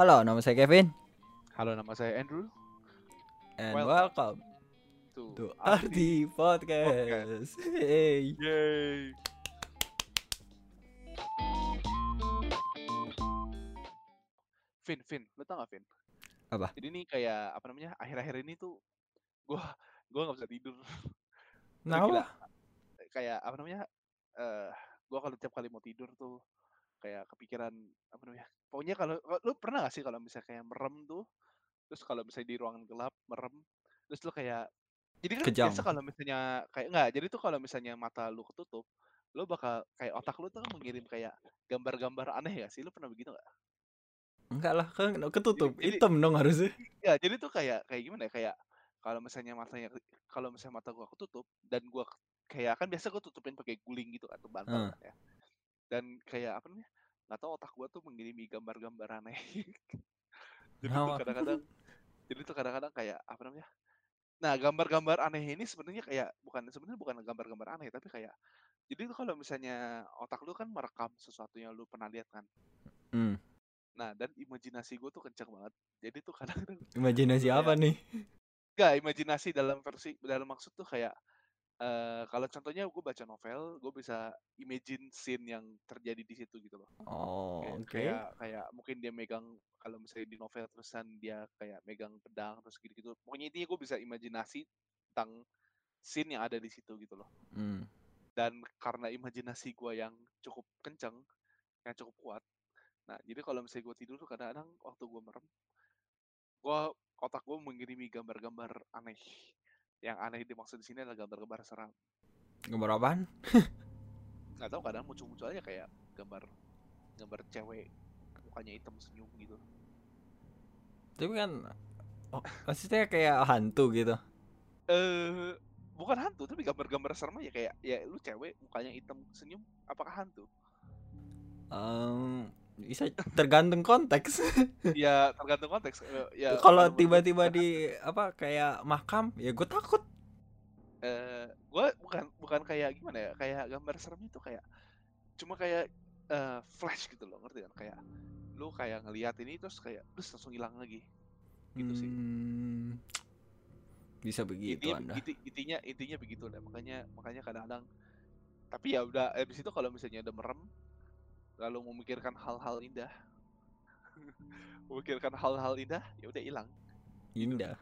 Halo, nama saya Kevin Halo, nama saya Andrew. and Welcome. welcome Tuh. to Arti Podcast. Hey. Yay. Vin, Vin, lu tau gak Vin? Apa? Jadi ini kayak apa namanya? Akhir-akhir ini tuh gua gua nggak bisa tidur. Nah. Kayak apa namanya? Eh, gua kalau tiap kali mau tidur tuh kayak kepikiran apa namanya? Pokoknya kalau kalau- lu pernah gak sih kalau misalnya kayak merem tuh, terus kalau misalnya di ruangan gelap merem, terus lu kayak jadi kan Kejang. biasa kalau misalnya kayak enggak, jadi tuh kalau misalnya mata lu ketutup, lu bakal kayak otak lu tuh kan mengirim kayak gambar-gambar aneh ya sih? Lu pernah begitu nggak? enggak lah, kan ketutup. Jadi- Hitam dong harusnya. Ya, jadi tuh kayak kayak gimana ya? Kayak kalau misalnya matanya kalau misalnya mata gua ketutup dan gua kayak kan biasa gua tutupin pakai guling gitu atau bantal Hmm. kan ya. Dan kayak apa namanya? Nggak tahu otak gua tuh mengirimi gambar-gambar aneh. jadi tuh kadang-kadang jadi tuh kadang-kadang kayak apa namanya? Nah, gambar-gambar aneh ini sebenarnya kayak bukan sebenarnya bukan gambar-gambar aneh tapi kayak jadi tuh kalau misalnya otak lu kan merekam sesuatu yang lu pernah lihat kan. Hmm. Nah, dan imajinasi gue tuh kencang banget. Jadi tuh kadang-kadang Imajinasi Kayak- apa nih? Enggak, imajinasi dalam versi dalam maksud tuh kayak eh kalau contohnya gue baca novel, gue bisa imagine scene yang terjadi di situ gitu loh. Oh, Kayak, oke. kayak kayak mungkin dia megang kalau misalnya di novel terusan dia kayak megang pedang terus gitu-gitu. Pokoknya intinya gue bisa imajinasi tentang scene yang ada di situ gitu loh. Hmm. Dan karena imajinasi gue yang cukup kenceng, yang cukup kuat. Nah, jadi kalau misalnya gue tidur tuh kadang-kadang waktu gue merem, gue otak gue mengirimi gambar-gambar aneh. Yang aneh dimaksud di sini adalah gambar-gambar seram. Gambar apaan? Nggak tahu kadang muncul-muncul aja kayak gambar gambar cewek mukanya hitam senyum gitu. Tapi kan oh, maksudnya kayak hantu gitu. Eh bukan hantu tapi gambar-gambar serem aja kayak ya lu cewek mukanya hitam senyum apakah hantu? Em, bisa tergantung konteks. ya tergantung konteks. Ya Kalau tiba-tiba di apa kayak makam, ya gue takut. eh gue bukan bukan kayak gimana ya kayak gambar serem itu kayak cuma kayak eh, flash gitu loh ngerti kan kayak lu kayak ngeliat ini terus kayak terus langsung hilang lagi gitu sih Hmm, bisa begitu intinya anda. inti- intinya intinya begitu lah makanya makanya kadang-kadang tapi ya udah habis itu kalau misalnya udah merem lalu memikirkan hal-hal indah memikirkan hal-hal indah ya udah hilang Indah.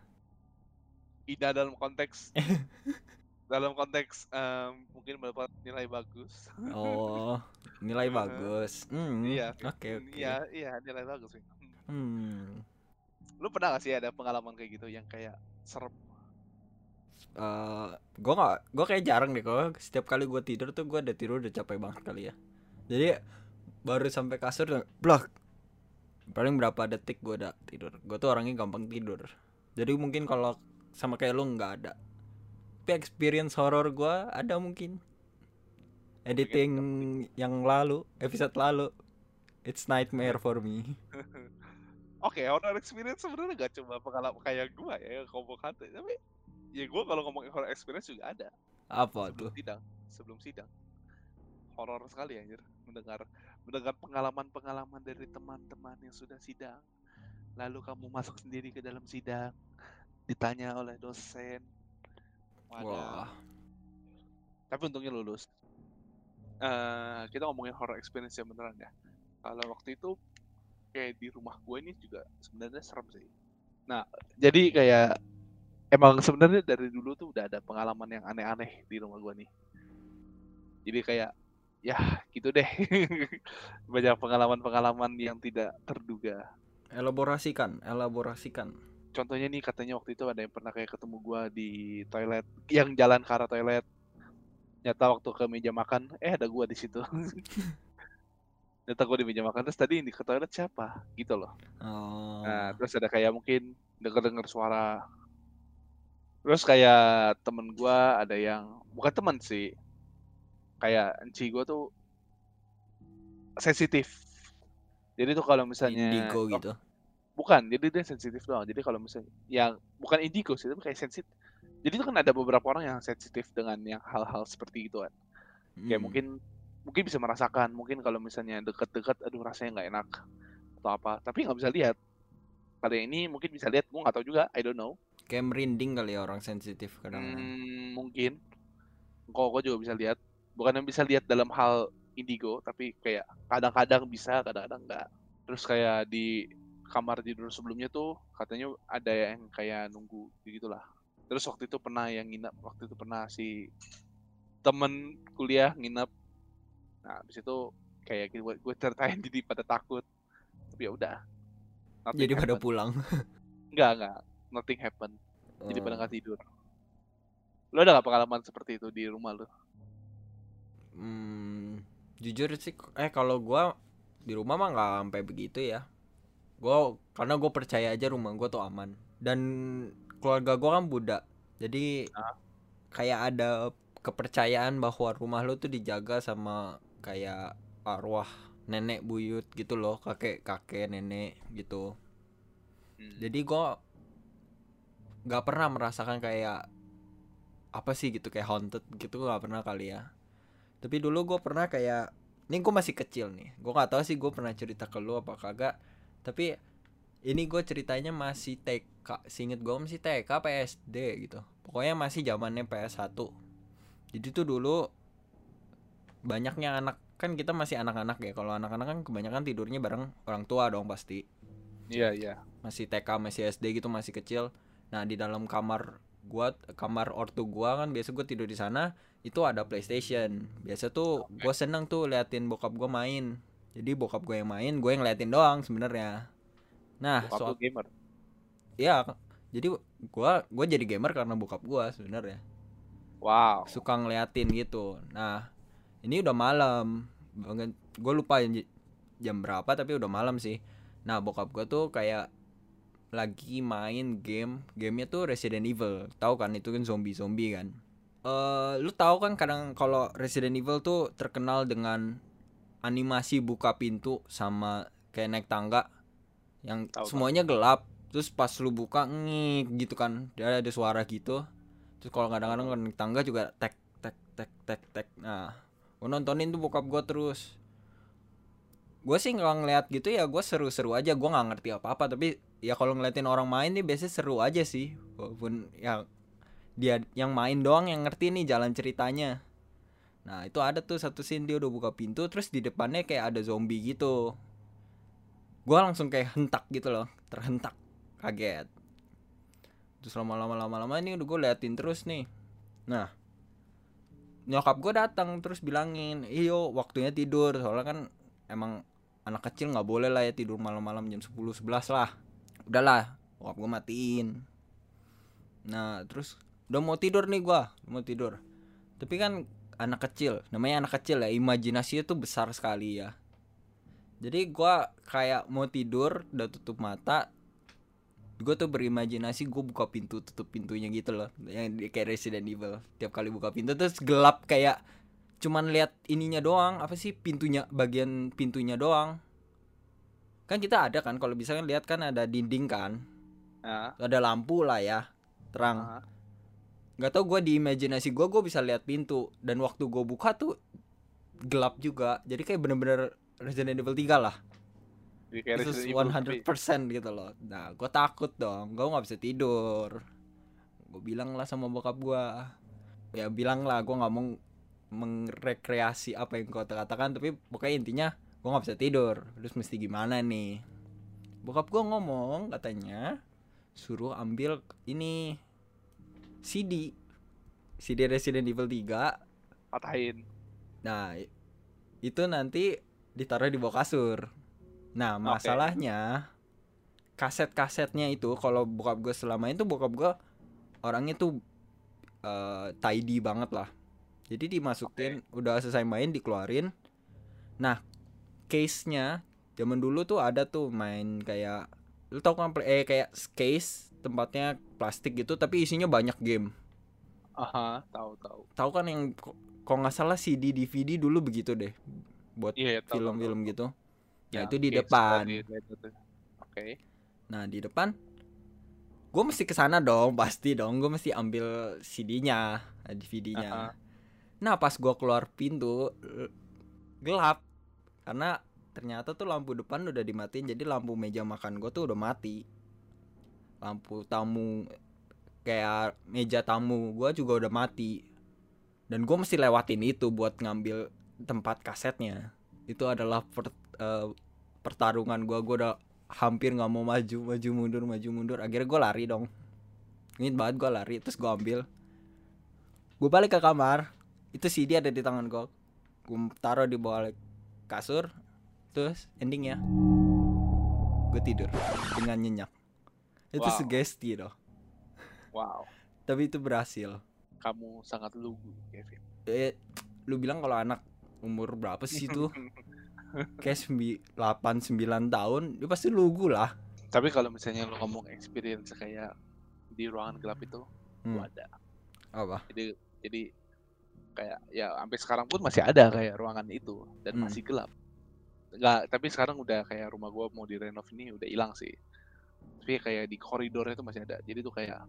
indah dalam konteks dalam konteks em, mungkin mendapat nilai bagus Oh, nilai bagus. Hmm, Iya, Oke oke. iya iya nilai bagus sih Hmm. lu pernah gak sih ada pengalaman kayak gitu yang kayak serem Eh, gue nggak, gue kayak jarang deh kalau setiap kali gue tidur tuh gue udah tidur udah capek banget kali ya. Jadi baru sampai kasur udah blok. Paling berapa detik gue udah tidur. Gue tuh orangnya gampang tidur. Jadi mungkin kalau sama kayak lu nggak ada. Tapi experience horror gue ada mungkin. Editing yang lalu, episode lalu. It's nightmare for me. Oke, horror experience sebenarnya gak cuma pengalaman kayak gua ya, ngomong hantu, tapi ya gua kalau ngomongin horror experience juga ada Apa sebelum tuh? sidang, sebelum sidang. Horor sekali anjir mendengar mendengar pengalaman-pengalaman dari teman-teman yang sudah sidang. Lalu kamu masuk sendiri ke dalam sidang, ditanya oleh dosen. Wah. Wadah. Tapi untungnya lulus. Eh, kita ngomongin horror experience yang beneran ya. Kalau waktu itu kayak di rumah gue ini juga sebenarnya serem sih. Nah, jadi kayak emang sebenarnya dari dulu tuh udah ada pengalaman yang aneh-aneh di rumah gue nih. Jadi kayak ya gitu deh. Banyak pengalaman-pengalaman yang tidak terduga. Elaborasikan, elaborasikan. Contohnya nih katanya waktu itu ada yang pernah kayak ketemu gua di toilet, yang jalan ke arah toilet. Nyata waktu ke meja makan, eh ada gua di situ. Nyata gua di meja makan, terus tadi ini ke toilet siapa? Gitu loh. Oh. Nah, terus ada kayak mungkin denger-denger suara. Terus kayak temen gua ada yang bukan temen sih. Kayak enci gua tuh sensitif. Jadi tuh kalau misalnya indigo gitu. Bukan, jadi dia sensitif doang. Jadi kalau misalnya yang bukan indigo sih, tapi kayak sensitif. Jadi itu kan ada beberapa orang yang sensitif dengan yang hal-hal seperti itu kan. Kayak Hmm. mungkin mungkin bisa merasakan, mungkin kalau misalnya deket-deket, aduh rasanya nggak enak atau apa. Tapi nggak bisa lihat. kali ini mungkin bisa lihat gue nggak tahu juga I don't know kayak merinding kali ya orang sensitif kadang hmm, mungkin kok gue juga bisa lihat bukan yang bisa lihat dalam hal indigo tapi kayak kadang-kadang bisa kadang-kadang enggak terus kayak di kamar tidur sebelumnya tuh katanya ada yang kayak nunggu gitulah. Terus waktu itu pernah yang nginep waktu itu pernah si temen kuliah nginep. Nah habis itu kayak gue, gue ceritain jadi pada takut. Tapi ya udah. Jadi pada happened. pulang. Enggak enggak nothing happen jadi pada Oh. nggak tidur. Lo ada gak pengalaman seperti itu di rumah lo Hmm, jujur sih eh kalau gua di rumah mah nggak sampai begitu ya gua karena gue percaya aja rumah gua tuh aman dan keluarga gua kan Buddha jadi Ah. kayak ada kepercayaan bahwa rumah lu tuh dijaga sama kayak arwah nenek buyut gitu loh kakek kakek nenek gitu Hmm. jadi gua nggak pernah merasakan kayak apa sih gitu kayak haunted gitu nggak pernah kali ya tapi dulu gue pernah kayak ini gue masih kecil nih. Gue nggak tahu sih gue pernah cerita ke lu apa kagak. Tapi ini gue ceritanya masih TK singet gue masih TK PSD gitu. Pokoknya masih zamannya PS1 jadi tuh dulu banyaknya anak kan kita masih anak-anak ya. Kalau anak-anak kan kebanyakan tidurnya bareng orang tua dong pasti. Iya iya. Masih TK masih SD gitu masih kecil. Nah di dalam kamar gua kamar ortu gua kan biasa gua tidur di sana itu ada PlayStation. Biasa tuh gua seneng tuh liatin bokap gua main. Jadi bokap gua yang main gue yang liatin doang sebenarnya. Nah Bokap soal gamer? Ya jadi gua gua jadi gamer karena bokap gua sebenarnya. Wow. Suka ngeliatin gitu. Nah ini udah malam. Gue lupa jam, berapa tapi udah malam sih. Nah bokap gue tuh kayak lagi main game gamenya tuh Resident Evil. Tahu kan itu kan zombie zombie kan eh lu tahu kan kadang kalau Resident Evil tuh terkenal dengan animasi buka pintu sama kayak naik tangga yang tahu. semuanya gelap terus pas lu buka ngik gitu kan dia ada suara gitu. Terus kalau kadang-kadang kan naik tangga juga tek tek tek tek tek. Nah gue nontonin tuh bokap gue terus. Gue sih nggak ngeliat gitu ya gue seru-seru aja. Gue nggak ngerti apa-apa tapi ya kalau ngeliatin orang main nih biasanya seru aja sih. Walaupun ya dia yang main doang yang ngerti nih jalan ceritanya. Nah itu ada tuh satu scene dia udah buka pintu terus di depannya kayak ada zombie gitu. Gue langsung kayak hentak gitu loh terhentak kaget. Terus lama-lama lama-lama ini udah gue liatin terus nih. Nah nyokap gue datang terus bilangin iyo waktunya tidur. Soalnya kan emang anak kecil nggak boleh lah ya tidur malam-malam jam 10 11 lah. Udahlah bokap gue matiin. Nah terus udah mau tidur nih gua mau tidur. Tapi kan anak kecil namanya anak kecil ya imajinasinya tuh besar sekali ya. Jadi gua kayak mau tidur udah tutup mata gue tuh berimajinasi gue buka pintu tutup pintunya gitu loh. Yang kayak Resident Evil. Tiap kali buka pintu terus gelap kayak cuman lihat ininya doang apa sih pintunya bagian pintunya doang. Kan kita ada kan kalau bisa kan lihat kan ada dinding kan. Nah, ada lampu lah ya terang. Ah. Nggak tau gue di imajinasi gue gue bisa lihat pintu. Dan waktu gue buka tuh gelap juga. Jadi kayak bener-bener Resident Evil 3 lah. Tapi- 100% gitu loh. Nah gue takut dong. Gue gak bisa tidur. Gue bilang lah sama bokap gue Ya bilang lah Gue gak mau Mengrekreasi apa yang kau katakan. Tapi pokoknya intinya Gue gak bisa tidur. Terus mesti gimana nih? Bokap gue ngomong Katanya Suruh ambil ini CD CD Resident Evil 3 patahin Nah, itu nanti ditaruh di bawah kasur. Nah, masalahnya kaset-kasetnya itu kalau bokap gue selama itu bokap gue orangnya tuh eh, tidy banget lah. Jadi dimasukin udah selesai main dikeluarin. Nah, case-nya zaman dulu tuh ada tuh main kayak lu tau kan eh kayak case tempatnya plastik gitu tapi isinya banyak game. aha tahu tahu Tahu kan yang ko- kalau nggak salah CD DVD dulu begitu deh buat iya tahu, tahu, film-film tahu. gitu. Ya, Ya, itu di oke, depan. oke Nah di depan gue mesti ke sana dong pasti dong gue mesti ambil CD-nya DVD-nya. Nah pas gue keluar pintu gelap karena ternyata tuh lampu depan udah dimatiin jadi lampu meja makan gue tuh udah mati. Lampu tamu kayak meja tamu gua juga udah mati. Dan gua mesti lewatin itu buat ngambil tempat kasetnya. Itu adalah per- eh, pertarungan gua. Gua udah hampir nggak mau maju maju mundur maju mundur. Akhirnya gua lari dong. Ingin banget gua lari terus gua ambil. Gua balik ke kamar. Itu CD ada di tangan gua. Gua taruh di bawah kasur. Terus endingnya. Gue tidur dengan nyenyak itu Wow. sugesti loh Wow, tapi itu berhasil kamu sangat lugu, Kevin. eh lu bilang kalau anak umur berapa sih itu kayak sembi- 8 9 tahun dia pasti lugu lah Tapi kalau misalnya lo ngomong experience kayak di ruangan gelap itu, Hmm. gua ada. apa Jadi jadi kayak ya sampai sekarang pun masih ada kayak ruangan itu dan Hmm. masih gelap. Enggak, tapi sekarang udah kayak rumah gua mau direnov ini udah hilang sih. Tapi kayak di koridornya itu masih ada. Jadi tuh kayak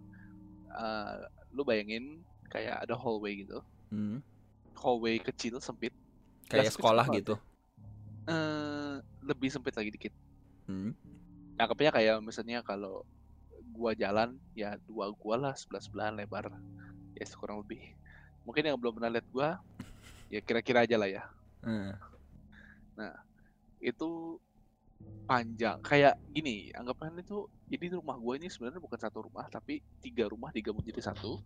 eh, lu bayangin kayak ada hallway gitu. Hmm. Hallway kecil sempit. kayak sekolah kecil gitu eh lebih sempit lagi dikit. hmm. Anggapnya kayak misalnya kalau gua jalan ya dua gua lah sebelah sebelahan lebar ya kurang lebih mungkin yang belum pernah lihat gua ya kira-kira aja lah ya Hmm. itu panjang. Kayak gini anggapan itu jadi rumah gua ini sebenarnya bukan satu rumah tapi tiga rumah digabung jadi satu.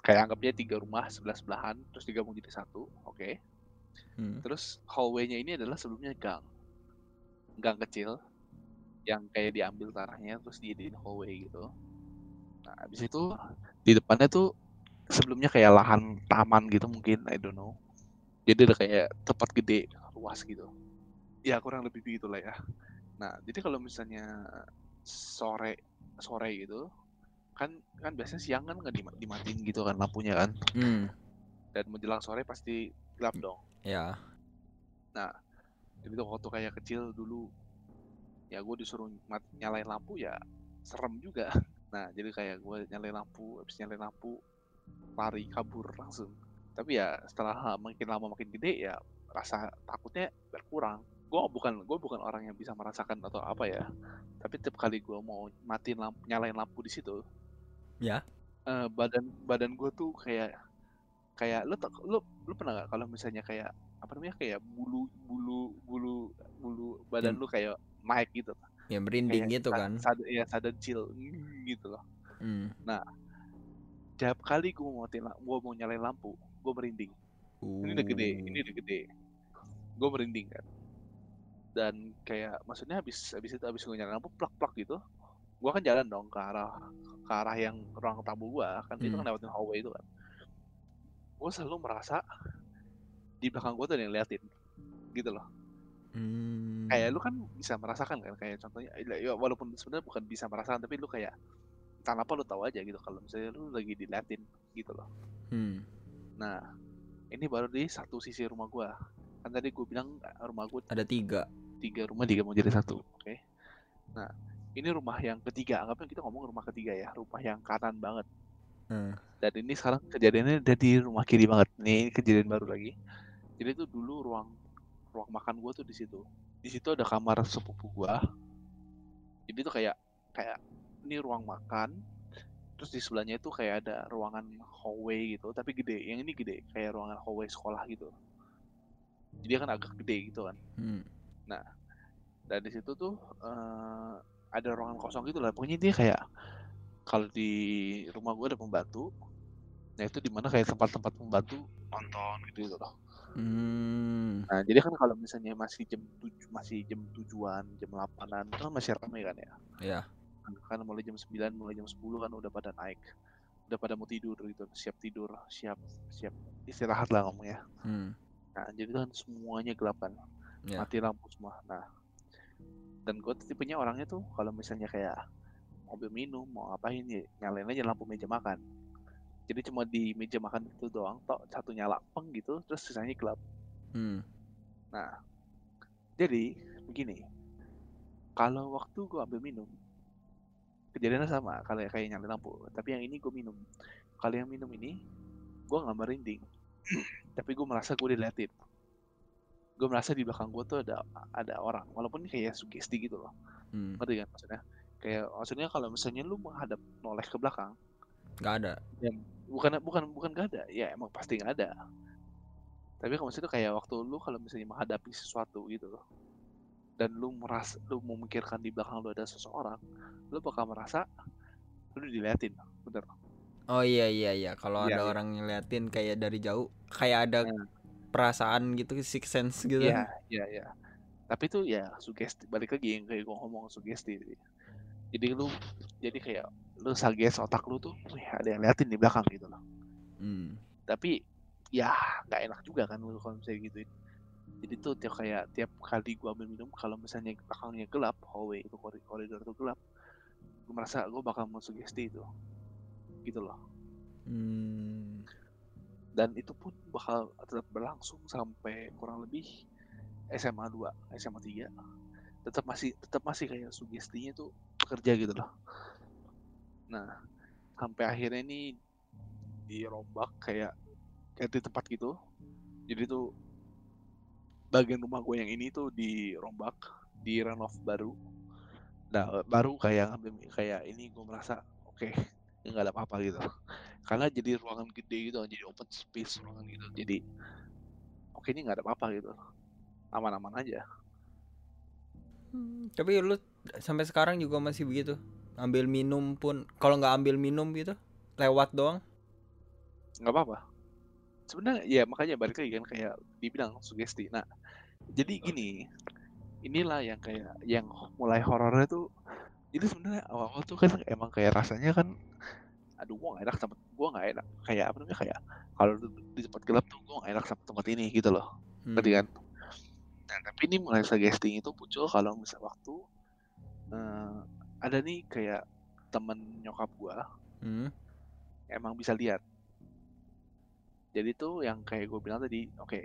Kayak anggapnya tiga rumah sebelah sebelahan terus digabung jadi satu oke. Hmm. terus hallway-nya ini adalah sebelumnya gang. Gang kecil yang kayak diambil tanahnya terus dijadiin hallway gitu. Nah habis itu di depannya tuh sebelumnya kayak lahan taman gitu mungkin I don't know. Jadi ada kayak tempat gede luas gitu ya kurang lebih begitu lah ya. Nah jadi kalau misalnya sore sore gitu kan kan biasanya siang kan nggak dima- dimatiin gitu kan lampunya kan? Hmm. dan menjelang sore pasti gelap dong. Ya. Jadi tuh waktu kayak kecil dulu ya gue disuruh mat- nyalain lampu ya serem juga. Nah jadi kayak gue nyalain lampu habis nyalain lampu lari kabur langsung. Tapi ya setelah makin lama makin gede ya rasa takutnya berkurang gue bukan gue bukan orang yang bisa merasakan atau apa ya tapi tiap kali gue mau matiin lampu nyalain lampu di situ Ya. eh, badan badan gue tuh kayak kayak lu tak lu lu pernah nggak kalau misalnya kayak apa namanya kayak bulu bulu bulu bulu badan Hmm. lu kayak naik gitu ya merinding Kayak gitu kan sad ya sadar chill gitu loh hmm. tiap kali gue mau matiin gua mau nyalain lampu gue merinding ini udah gede Uh. ini udah gede gue merinding kan dan kayak maksudnya habis habis itu habis gue nyalain lampu plak plak gitu gue kan jalan dong ke arah ke arah yang ruang tamu gue kan itu Hmm. kan lewatin hallway itu kan gue selalu merasa di belakang gue tuh ada yang liatin gitu loh Hmm. kayak lu kan bisa merasakan kan kayak contohnya ya walaupun sebenarnya bukan bisa merasakan tapi lu kayak entah apa lu tahu aja gitu kalau misalnya lu lagi diliatin gitu loh Hmm. nah ini baru di satu sisi rumah gua kan tadi gue bilang eh, rumah gua ada tiga. Tiga rumah tiga mau jadi satu oke. Nah ini rumah yang ketiga anggapnya kita ngomong rumah ketiga ya rumah yang kanan banget. Hmm. dan ini sekarang kejadiannya ada di rumah kiri banget. Nih kejadian baru lagi. Jadi itu dulu ruang ruang makan gua tuh di situ. Di situ ada kamar sepupu gua. Jadi itu kayak kayak ini ruang makan. Terus di sebelahnya itu kayak ada ruangan hallway gitu tapi gede. Yang ini gede kayak ruangan hallway sekolah gitu jadi kan agak gede gitu kan Hmm. dan di situ tuh eh, ada ruangan kosong gitu lah pokoknya dia kayak kalau di rumah gue ada pembantu nah itu di mana kayak tempat-tempat pembantu nonton gitu gitu loh Hmm. nah jadi kan kalau misalnya masih jam tujuh masih jam tujuan jam delapanan itu kan masih ramai kan ya Ya. kan mulai jam 9 mulai jam 10 kan udah pada naik udah pada mau tidur gitu siap tidur siap siap istirahat lah ngomongnya Hmm. Nah jadi kan semuanya gelap kan Ya. mati lampu semua. Nah, dan gue tipenya orangnya tuh kalau misalnya kayak mobil minum mau ngapain ya nyalain aja lampu meja makan. Jadi cuma di meja makan itu doang, tok satu nyala peng gitu, terus sisanya gelap. Hmm. Nah, jadi begini, kalau waktu gue ambil minum, kejadiannya sama kalau kayak nyalain lampu. Tapi yang ini gue minum. Kalau yang minum ini, gue nggak merinding, tapi gue merasa gue diliatin. Gue merasa di belakang gue tuh ada ada orang, walaupun ini kayak sugesti gitu loh. Hmm. ngerti kan maksudnya? Kayak maksudnya kalau misalnya lu menghadap noleh ke belakang nggak ada. dan bukan bukan bukan gak ada. Ya emang pasti nggak ada. Tapi kalau maksudnya kayak waktu lu kalau misalnya menghadapi sesuatu gitu loh dan lu merasa lu memikirkan di belakang lu ada seseorang lu bakal merasa lu diliatin. Bener oh iya iya iya kalau Iya, ada iya. orang ngeliatin kayak dari jauh kayak ada Nah. perasaan gitu six sense gitu Iya, iya, iya. Tapi itu ya sugesti balik lagi yang kayak gue ngomong sugesti. Jadi lu jadi kayak lu sages otak lu tuh, wih ada yang liatin di belakang gitu loh. Hmm. Tapi ya nggak enak juga kan lu kalau misalnya gitu. Jadi tuh tiap kayak tiap kali gua ambil minum kalau misalnya belakangnya gelap, hallway itu kori- koridor itu gelap, gue merasa gue bakal mensugesti itu. Gitu loh. Hmm. Dan itu pun bakal tetap berlangsung sampai kurang lebih SMA 2, SMA 3. Tetap masih tetap masih kayak sugestinya tuh bekerja gitu loh. Nah, sampai akhirnya ini dirombak kayak kayak di tempat gitu. Jadi tuh bagian rumah gue yang ini tuh dirombak, di renov baru. Nah, baru kayak ngambil kayak ini gue merasa oke, ini nggak ada apa-apa gitu. Karena jadi ruangan gede gitu, jadi open space ruangan gitu. Jadi oke ini nggak ada apa-apa gitu. Aman-aman aja. Hmm, Tapi lu sampai sekarang juga masih begitu. Ambil minum pun kalau nggak ambil minum gitu, lewat doang. nggak apa-apa sebenarnya ya makanya balik lagi kan kayak dibilang sugesti nah jadi gini inilah yang kayak yang mulai horornya tuh jadi sebenarnya awal-awal tuh kan emang kayak rasanya kan aduh gua gak enak sama gua nggak enak kayak apa namanya kayak kalau di, tempat gelap tuh gua gak enak sama tempat ini gitu loh Hmm. ngerti kan nah tapi ini mulai suggesting itu muncul kalau misal waktu eh, ada nih kayak temen nyokap gua Hmm. emang bisa lihat. Jadi tuh yang kayak gue bilang tadi, oke,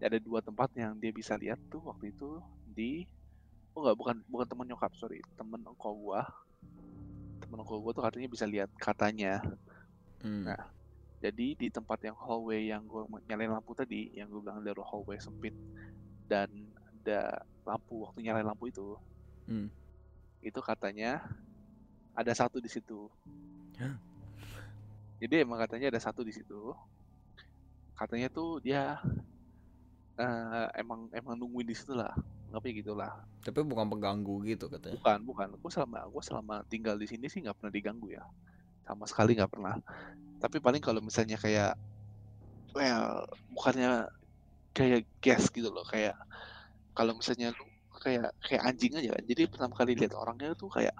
ada dua tempat yang dia bisa lihat tuh waktu itu di, oh nggak bukan bukan teman nyokap sorry, temen engkau gua, temen engkau gua tuh katanya bisa lihat katanya. Hmm. Nah, Jadi di tempat yang hallway yang gue nyalain lampu tadi, yang gue bilang ada hallway sempit dan ada lampu waktu nyalain lampu itu, Hmm. itu katanya ada satu di situ. Jadi emang katanya ada satu di situ. Katanya tuh dia eh, emang emang nungguin di situ lah, ngapain gitu lah. Tapi bukan pengganggu gitu katanya. Bukan, bukan. Gue selama gue selama tinggal di sini sih nggak pernah diganggu ya, sama sekali nggak pernah. Tapi paling kalau misalnya kayak, well, bukannya kayak gas gitu loh, kayak kalau misalnya lu kayak kayak anjing aja kan. Jadi pertama kali lihat orangnya tuh kayak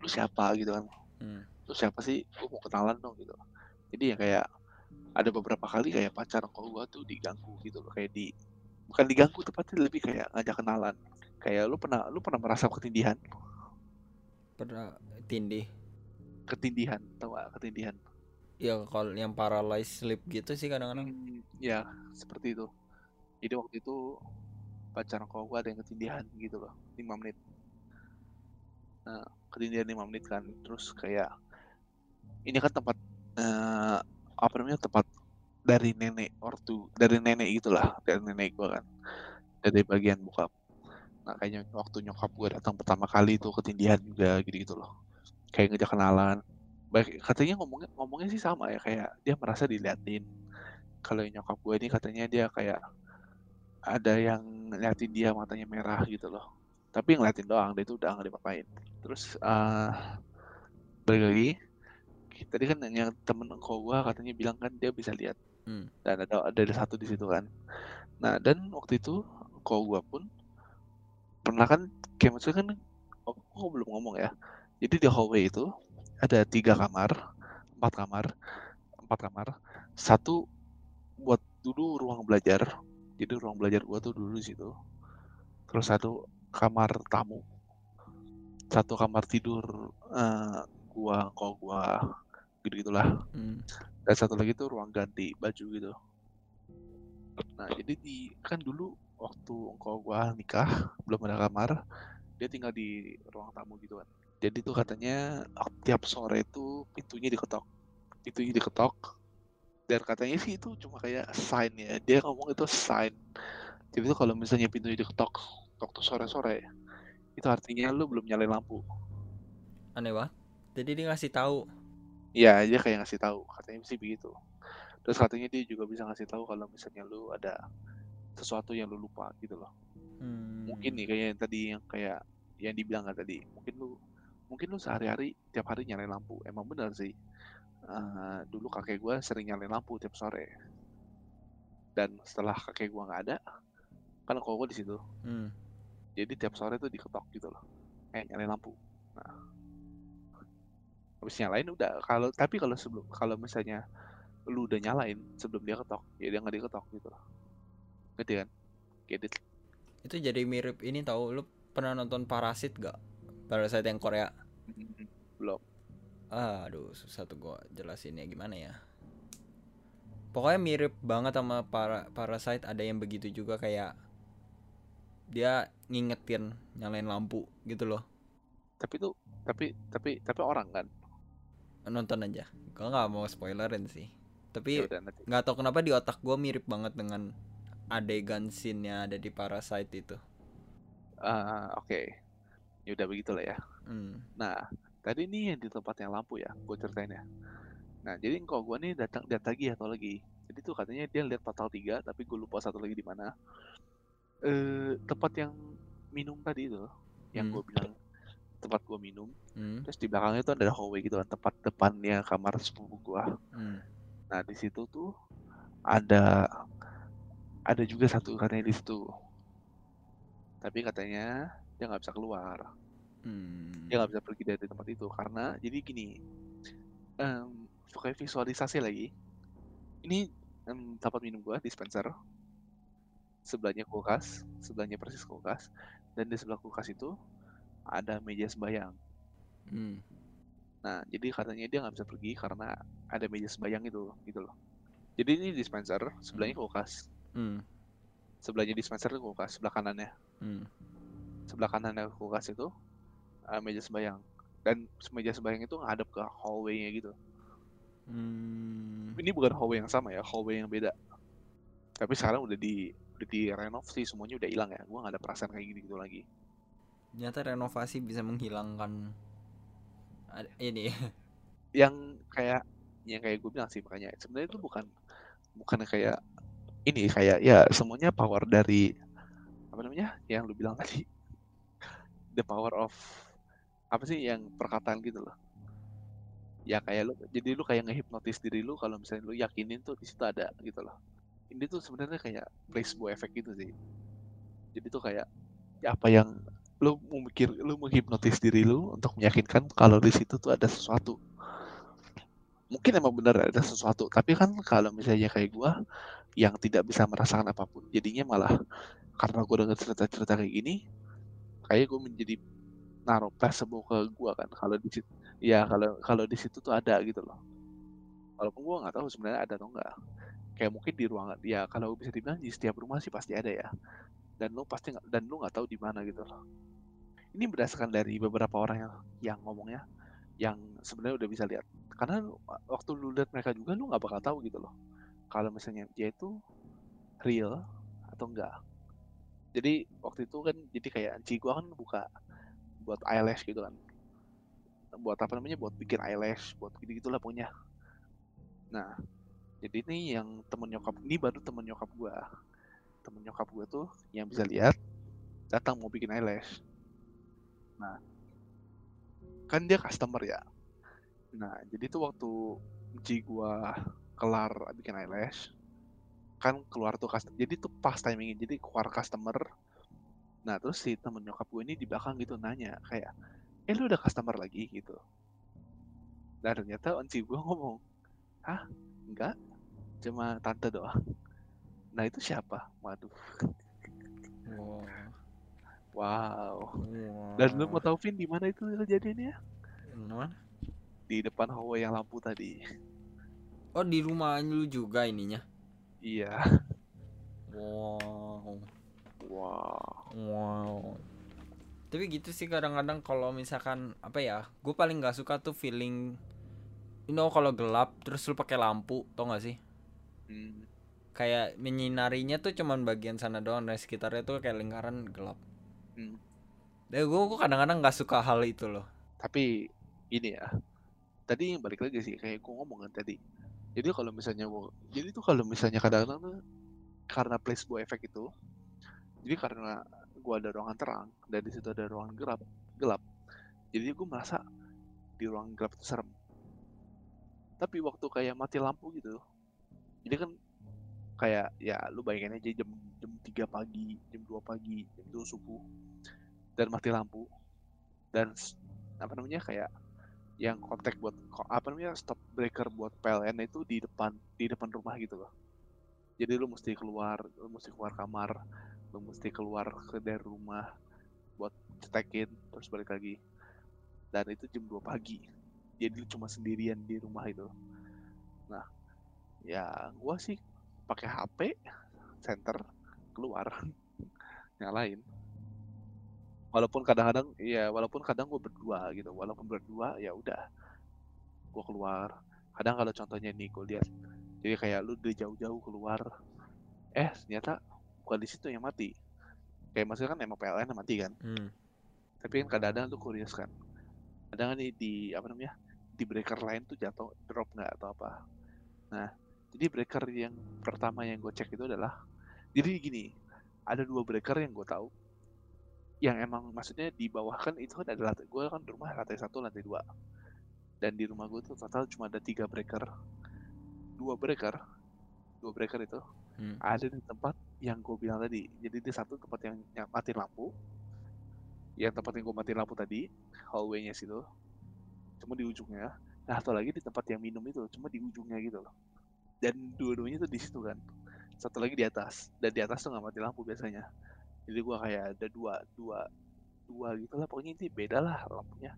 lu siapa gitu kan. Hmm. Lu siapa sih? Gue mau kenalan dong gitu. Jadi ya kayak ada beberapa kali kayak pacar kalau gua tuh diganggu gitu loh, kayak di bukan diganggu tepatnya lebih kayak ngajak kenalan. Kayak lu pernah lu pernah merasa ketindihan? Pernah tindih. Ketindihan, tau gak ketindihan? Ya kalau yang paralyzed sleep gitu sih kadang-kadang. Hmm, ya seperti itu. Jadi waktu itu pacar kalau gua ada yang ketindihan gitu loh, 5 menit. Nah, ketindihan 5 menit kan, terus kayak ini kan tempat eh, apa namanya tempat dari nenek ortu, dari nenek gitulah, dari nenek gua kan, dari bagian bokap. Nah kayaknya waktu nyokap gua datang pertama kali itu ketindihan juga gitu-gitu loh, kayak ngejak kenalan. Baik, katanya ngomongnya ngomongnya sih sama ya kayak dia merasa diliatin. Kalau yang nyokap gue ini katanya dia kayak ada yang ngeliatin dia matanya merah gitu loh. Tapi ngeliatin doang, dia itu udah nggak dipapain. Terus eh balik lagi, tadi kan yang temen engkau gua katanya bilang kan dia bisa lihat Hmm. dan ada ada satu di situ kan. Nah dan waktu itu engkau gua pun pernah kan kayak maksudnya kan oh, aku belum ngomong ya. Jadi di hallway itu ada tiga kamar, empat kamar, empat kamar. Satu buat dulu ruang belajar. Jadi ruang belajar gua tuh dulu di situ. Terus satu kamar tamu, satu kamar tidur eh, gua, engkau gua, gitu gitulah. Hmm. Dan satu lagi tuh ruang ganti baju gitu. Nah, jadi di kan dulu waktu engkau gua nikah, belum ada kamar, dia tinggal di ruang tamu gitu kan. Jadi tuh katanya tiap sore itu pintunya diketok. Pintunya diketok. Dan katanya sih itu cuma kayak sign ya. Dia ngomong itu sign. Jadi tuh kalau misalnya pintunya diketok waktu sore-sore, itu artinya lu belum nyalain lampu. aneh banget jadi dia ngasih tahu Iya, dia kayak ngasih tahu, katanya sih begitu. Terus katanya dia juga bisa ngasih tahu kalau misalnya lu ada sesuatu yang lu lupa gitu loh. Hmm. Mungkin nih kayak yang tadi yang kayak yang dibilang kan tadi, mungkin lu mungkin lu sehari-hari tiap hari nyalain lampu. Emang benar sih. Eh, dulu kakek gua sering nyalain lampu tiap sore. Dan setelah kakek gua nggak ada, kan kok gua di situ. Hmm. Jadi tiap sore tuh diketok gitu loh. Eh nyalain lampu. Nah, habis nyalain udah kalau tapi kalau sebelum kalau misalnya lu udah nyalain sebelum dia ketok ya dia nggak diketok gitu loh. Ngerti kan? Get it itu jadi mirip ini tahu lu pernah nonton Parasit gak Parasit yang Korea? Belum. Ah, aduh susah tuh gua jelasinnya gimana ya? Pokoknya mirip banget sama para Parasite ada yang begitu juga kayak dia ngingetin nyalain lampu gitu loh. Tapi tuh tapi tapi tapi orang kan nonton aja. Gua nggak mau spoilerin sih. Ya tapi nanti. nggak tahu kenapa di otak gua mirip banget dengan adegan scene-nya ada di Parasite itu. Ah, oke. Ya udah begitulah ya. Hmm. nah tadi nih yang di tempat yang lampu ya gue ceritain ya. Nah jadi kok gue nih datang lihat lagi atau lagi. Jadi tuh katanya dia lihat total tiga tapi gue lupa satu lagi di mana. Eh tempat yang minum tadi itu yang Hmm. gue bilang tempat gue minum. Hmm. terus di belakangnya tuh ada hallway gitu kan tempat depannya kamar sepupu gue Hmm. nah di situ tuh ada ada juga satu katanya di situ. Tapi katanya dia nggak bisa keluar. Hmm. dia nggak bisa pergi dari tempat itu karena jadi gini pakai visualisasi lagi. Ini em, tempat minum gua dispenser. Sebelahnya kulkas sebelahnya persis kulkas. Dan di sebelah kulkas itu ada meja sembayang Hmm. nah jadi katanya dia nggak bisa pergi karena ada meja sembayang itu gitu loh jadi ini dispenser sebelahnya kulkas Hmm. sebelahnya dispenser itu kulkas sebelah kanannya Hmm. sebelah kanannya kulkas itu eh, meja sembayang dan meja sembayang itu ngadep ke hallway-nya gitu Hmm. ini bukan hallway yang sama ya, hallway yang beda. Tapi sekarang udah di udah di renov sih semuanya udah hilang ya. Gua nggak ada perasaan kayak gini gitu lagi. Ternyata renovasi bisa menghilangkan ini. Yang kayak yang kayak gue bilang sih makanya sebenarnya itu bukan bukan kayak ini kayak ya semuanya power dari apa namanya yang lu bilang tadi. The power of apa sih yang perkataan gitu loh. Ya kayak lu jadi lu kayak ngehipnotis diri lu kalau misalnya lu yakinin tuh di situ ada gitu loh. Ini tuh sebenarnya kayak placebo effect gitu sih. Jadi tuh kayak ya apa yang lu memikir lu menghipnotis diri lu untuk meyakinkan kalau di situ tuh ada sesuatu. Mungkin emang benar ada sesuatu tapi kan kalau misalnya kayak gua yang tidak bisa merasakan apa pun jadinya malah karena gua dengar cerita-cerita kayak gini kayak gue menjadi naruh placebo ke gua kan kalau di situ ya kalau kalau di situ tuh ada gitu loh. Walaupun gua nggak tahu sebenarnya ada atau enggak kayak mungkin di ruangan ya kalau bisa dibilang di setiap rumah sih pasti ada ya. Dan lu pasti dan lu nggak tahu di mana gitu loh ini berdasarkan dari beberapa orang yang yang ngomongnya yang sebenarnya udah bisa lihat. Karena waktu lu lihat mereka juga lu nggak bakal tahu gitu loh. Kalau misalnya dia itu real atau enggak jadi waktu itu kan jadi kayak Ci gua kan buka buat eyelash gitu kan. Buat apa namanya? Buat bikin eyelash buat gitu gitulah punya nah jadi ini yang temen nyokap ini baru temen nyokap gua. Temen nyokap gua tuh yang bisa lihat datang mau bikin eyelash nah kan dia customer ya. Nah jadi tuh waktu Ci gua kelar bikin eyelash kan keluar tuh customer jadi tuh pas timingnya jadi keluar customer. Nah terus si temen nyokap gue ini di belakang gitu nanya kayak eh lu udah customer lagi? gitu. Nah ternyata onci gue ngomong hah? Enggak. Cuma tante doang. Nah itu siapa? Waduh. Wow. Wow. Wow. dan lu mau tahu Vin di mana itu kejadiannya? Mana? di depan hallway yang lampu tadi. Oh di rumah lu juga ininya? Iya. Wow. Wow. Wow. Tapi gitu sih kadang-kadang kalau misalkan apa ya gue paling nggak suka tuh feeling you know kalau gelap terus lu pakai lampu tau gak sih? Hmm, kayak menyinarinya tuh cuman bagian sana doang dan sekitarnya tuh kayak lingkaran gelap hmm. dan gue gue kadang-kadang nggak suka hal itu loh. Tapi ini ya. Tadi balik lagi sih kayak gue ngomong kan tadi. Jadi kalau misalnya gua jadi tuh kalau misalnya kadang-kadang karena placebo effect itu jadi karena gua ada ruangan terang dan di situ ada ruangan gelap gelap jadi gue merasa di ruangan gelap itu serem. Tapi waktu kayak mati lampu gitu jadi kan kayak ya lu bayangin aja jam jam 3 pagi jam 2 pagi jam 2 subuh dan mati lampu. Dan apa namanya kayak yang kontak buat apa namanya stop breaker buat PLN itu di depan di depan rumah gitu loh. Jadi lu mesti keluar lu mesti keluar kamar lu mesti keluar ke dari rumah buat cetekin terus balik lagi. Dan itu jam 2 pagi. Jadi lu cuma sendirian di rumah itu. Nah ya gua sih pakai HP center keluar nyalain walaupun kadang-kadang ya walaupun kadang gue berdua gitu walaupun berdua ya udah gue keluar. Kadang kalau contohnya nih gue lihat jadi kayak lu udah jauh-jauh keluar eh ternyata bukan di situ yang mati. Kayak maksudnya kan emang PLN yang mati kan? Hmm. tapi kan kadang-kadang lu curious kan kadang nih di apa namanya di breaker lain tuh jatuh drop nggak atau apa? Nah jadi breaker yang pertama yang gue cek itu adalah jadi gini ada dua breaker yang gue tahu yang emang maksudnya di bawah kan itu kan ada lantai gue kan di rumah lantai satu lantai dua. Dan di rumah gue tuh total cuma ada tiga breaker. Dua breaker. Dua breaker itu Hmm. ada di tempat yang gue bilang tadi. Jadi di satu tempat yang, yang mati lampu. Yang tempat yang gue mati lampu tadi hallway-nya situ. Cuma di ujungnya. Nah atau lagi di tempat yang minum itu cuma di ujungnya gitu loh. Dan dua-duanya tuh di situ kan. Satu lagi di atas. Dan di atas tuh nggak mati lampu biasanya jadi gua kayak ada dua dua dua gitu lah pokoknya ini beda lah lampunya.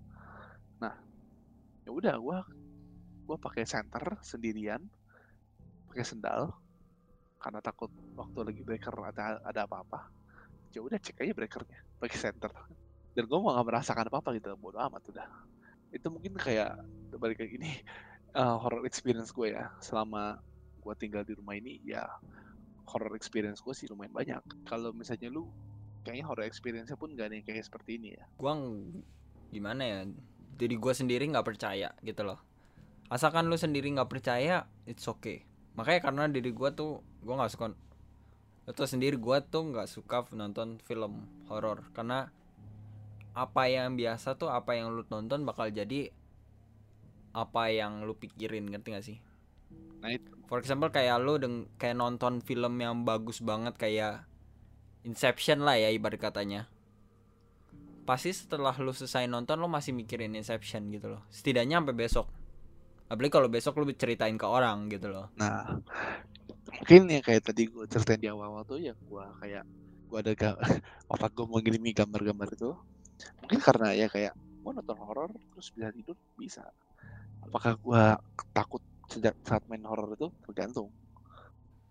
Nah ya udah gua gua pakai center sendirian pakai sendal karena takut waktu lagi breaker ada ada apa-apa ya udah cek aja breakernya pakai center dan gua mau nggak merasakan apa-apa gitu bodo amat udah. Itu mungkin kayak balik kayak gini eh, horror experience gue ya. Selama gua tinggal di rumah ini ya horror experience gue sih lumayan banyak kalau misalnya lu kayaknya horror experience-nya pun gak ada yang kayak seperti ini ya Gua gimana ya? Jadi gua sendiri nggak percaya gitu loh. Asalkan lu sendiri nggak percaya, it's okay. Makanya karena diri gua tuh gua nggak suka atau sendiri gua tuh nggak suka nonton film horor karena apa yang biasa tuh apa yang lu tonton bakal jadi apa yang lu pikirin ngerti gak sih? Nah itu For example kayak lu deng kayak nonton film yang bagus banget kayak Inception lah ya ibarat katanya. Pasti setelah lu selesai nonton lu masih mikirin Inception gitu loh. Setidaknya sampai besok. Apalagi kalau besok lu ceritain ke orang gitu loh. nah mungkin yang kayak tadi gue ceritain di awal-awal tuh yang gue kayak gue ada otak gue mengirimi gambar-gambar itu mungkin karena ya kayak gue nonton horor terus bisa tidur bisa apakah gue takut sejak saat main horor itu tergantung.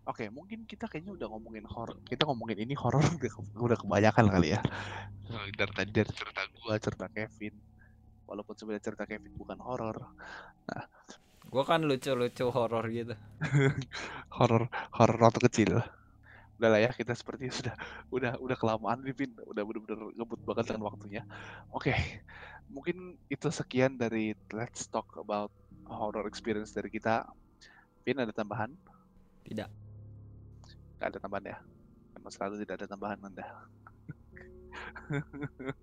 Oke mungkin kita kayaknya udah ngomongin horor kita ngomongin ini horor udah, udah kebanyakan kali ya. Dari tadi dari cerita gue cerita Kevin. Walaupun sebenarnya cerita Kevin bukan horor Gua kan lucu-lucu horor gitu. horor horor waktu kecil. Udah lah ya kita seperti sudah udah udah kelamaan nih Vin. Udah bener-bener ngebut banget dengan waktunya. Oke mungkin itu sekian dari let's talk about horror experience dari kita. Vin ada tambahan? Tidak. Gak ada tambahan ya? Emang selalu tidak ada tambahan anda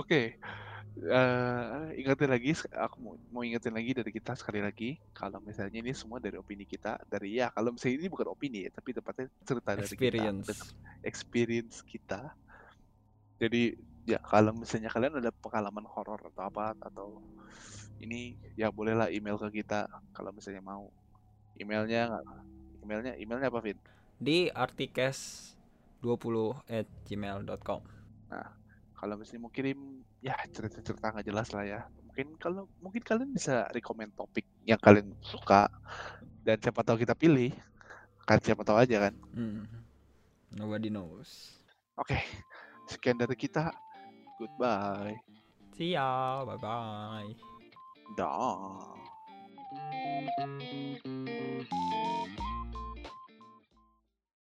oke. Eh, ingetin lagi aku mau, mau ingetin lagi dari kita sekali lagi. Kalau misalnya ini semua dari opini kita dari ya kalau misalnya ini bukan opini ya tapi tepatnya cerita dari Experience. kita experience kita. Jadi ya kalau misalnya kalian ada pengalaman horor atau apa atau ini ya bolehlah email ke kita kalau misalnya mau. Emailnya emailnya emailnya apa Vin? Di artikes20 at gmail.com kalau misalnya mau kirim ya cerita-cerita nggak jelas lah ya. Mungkin kalau mungkin kalian bisa rekomend topik yang kalian suka dan siapa tahu kita pilih. Kan siapa tahu aja kan? Hmm. Nobody knows. oke sekian dari kita. Goodbye. See ya. Bye bye. 나.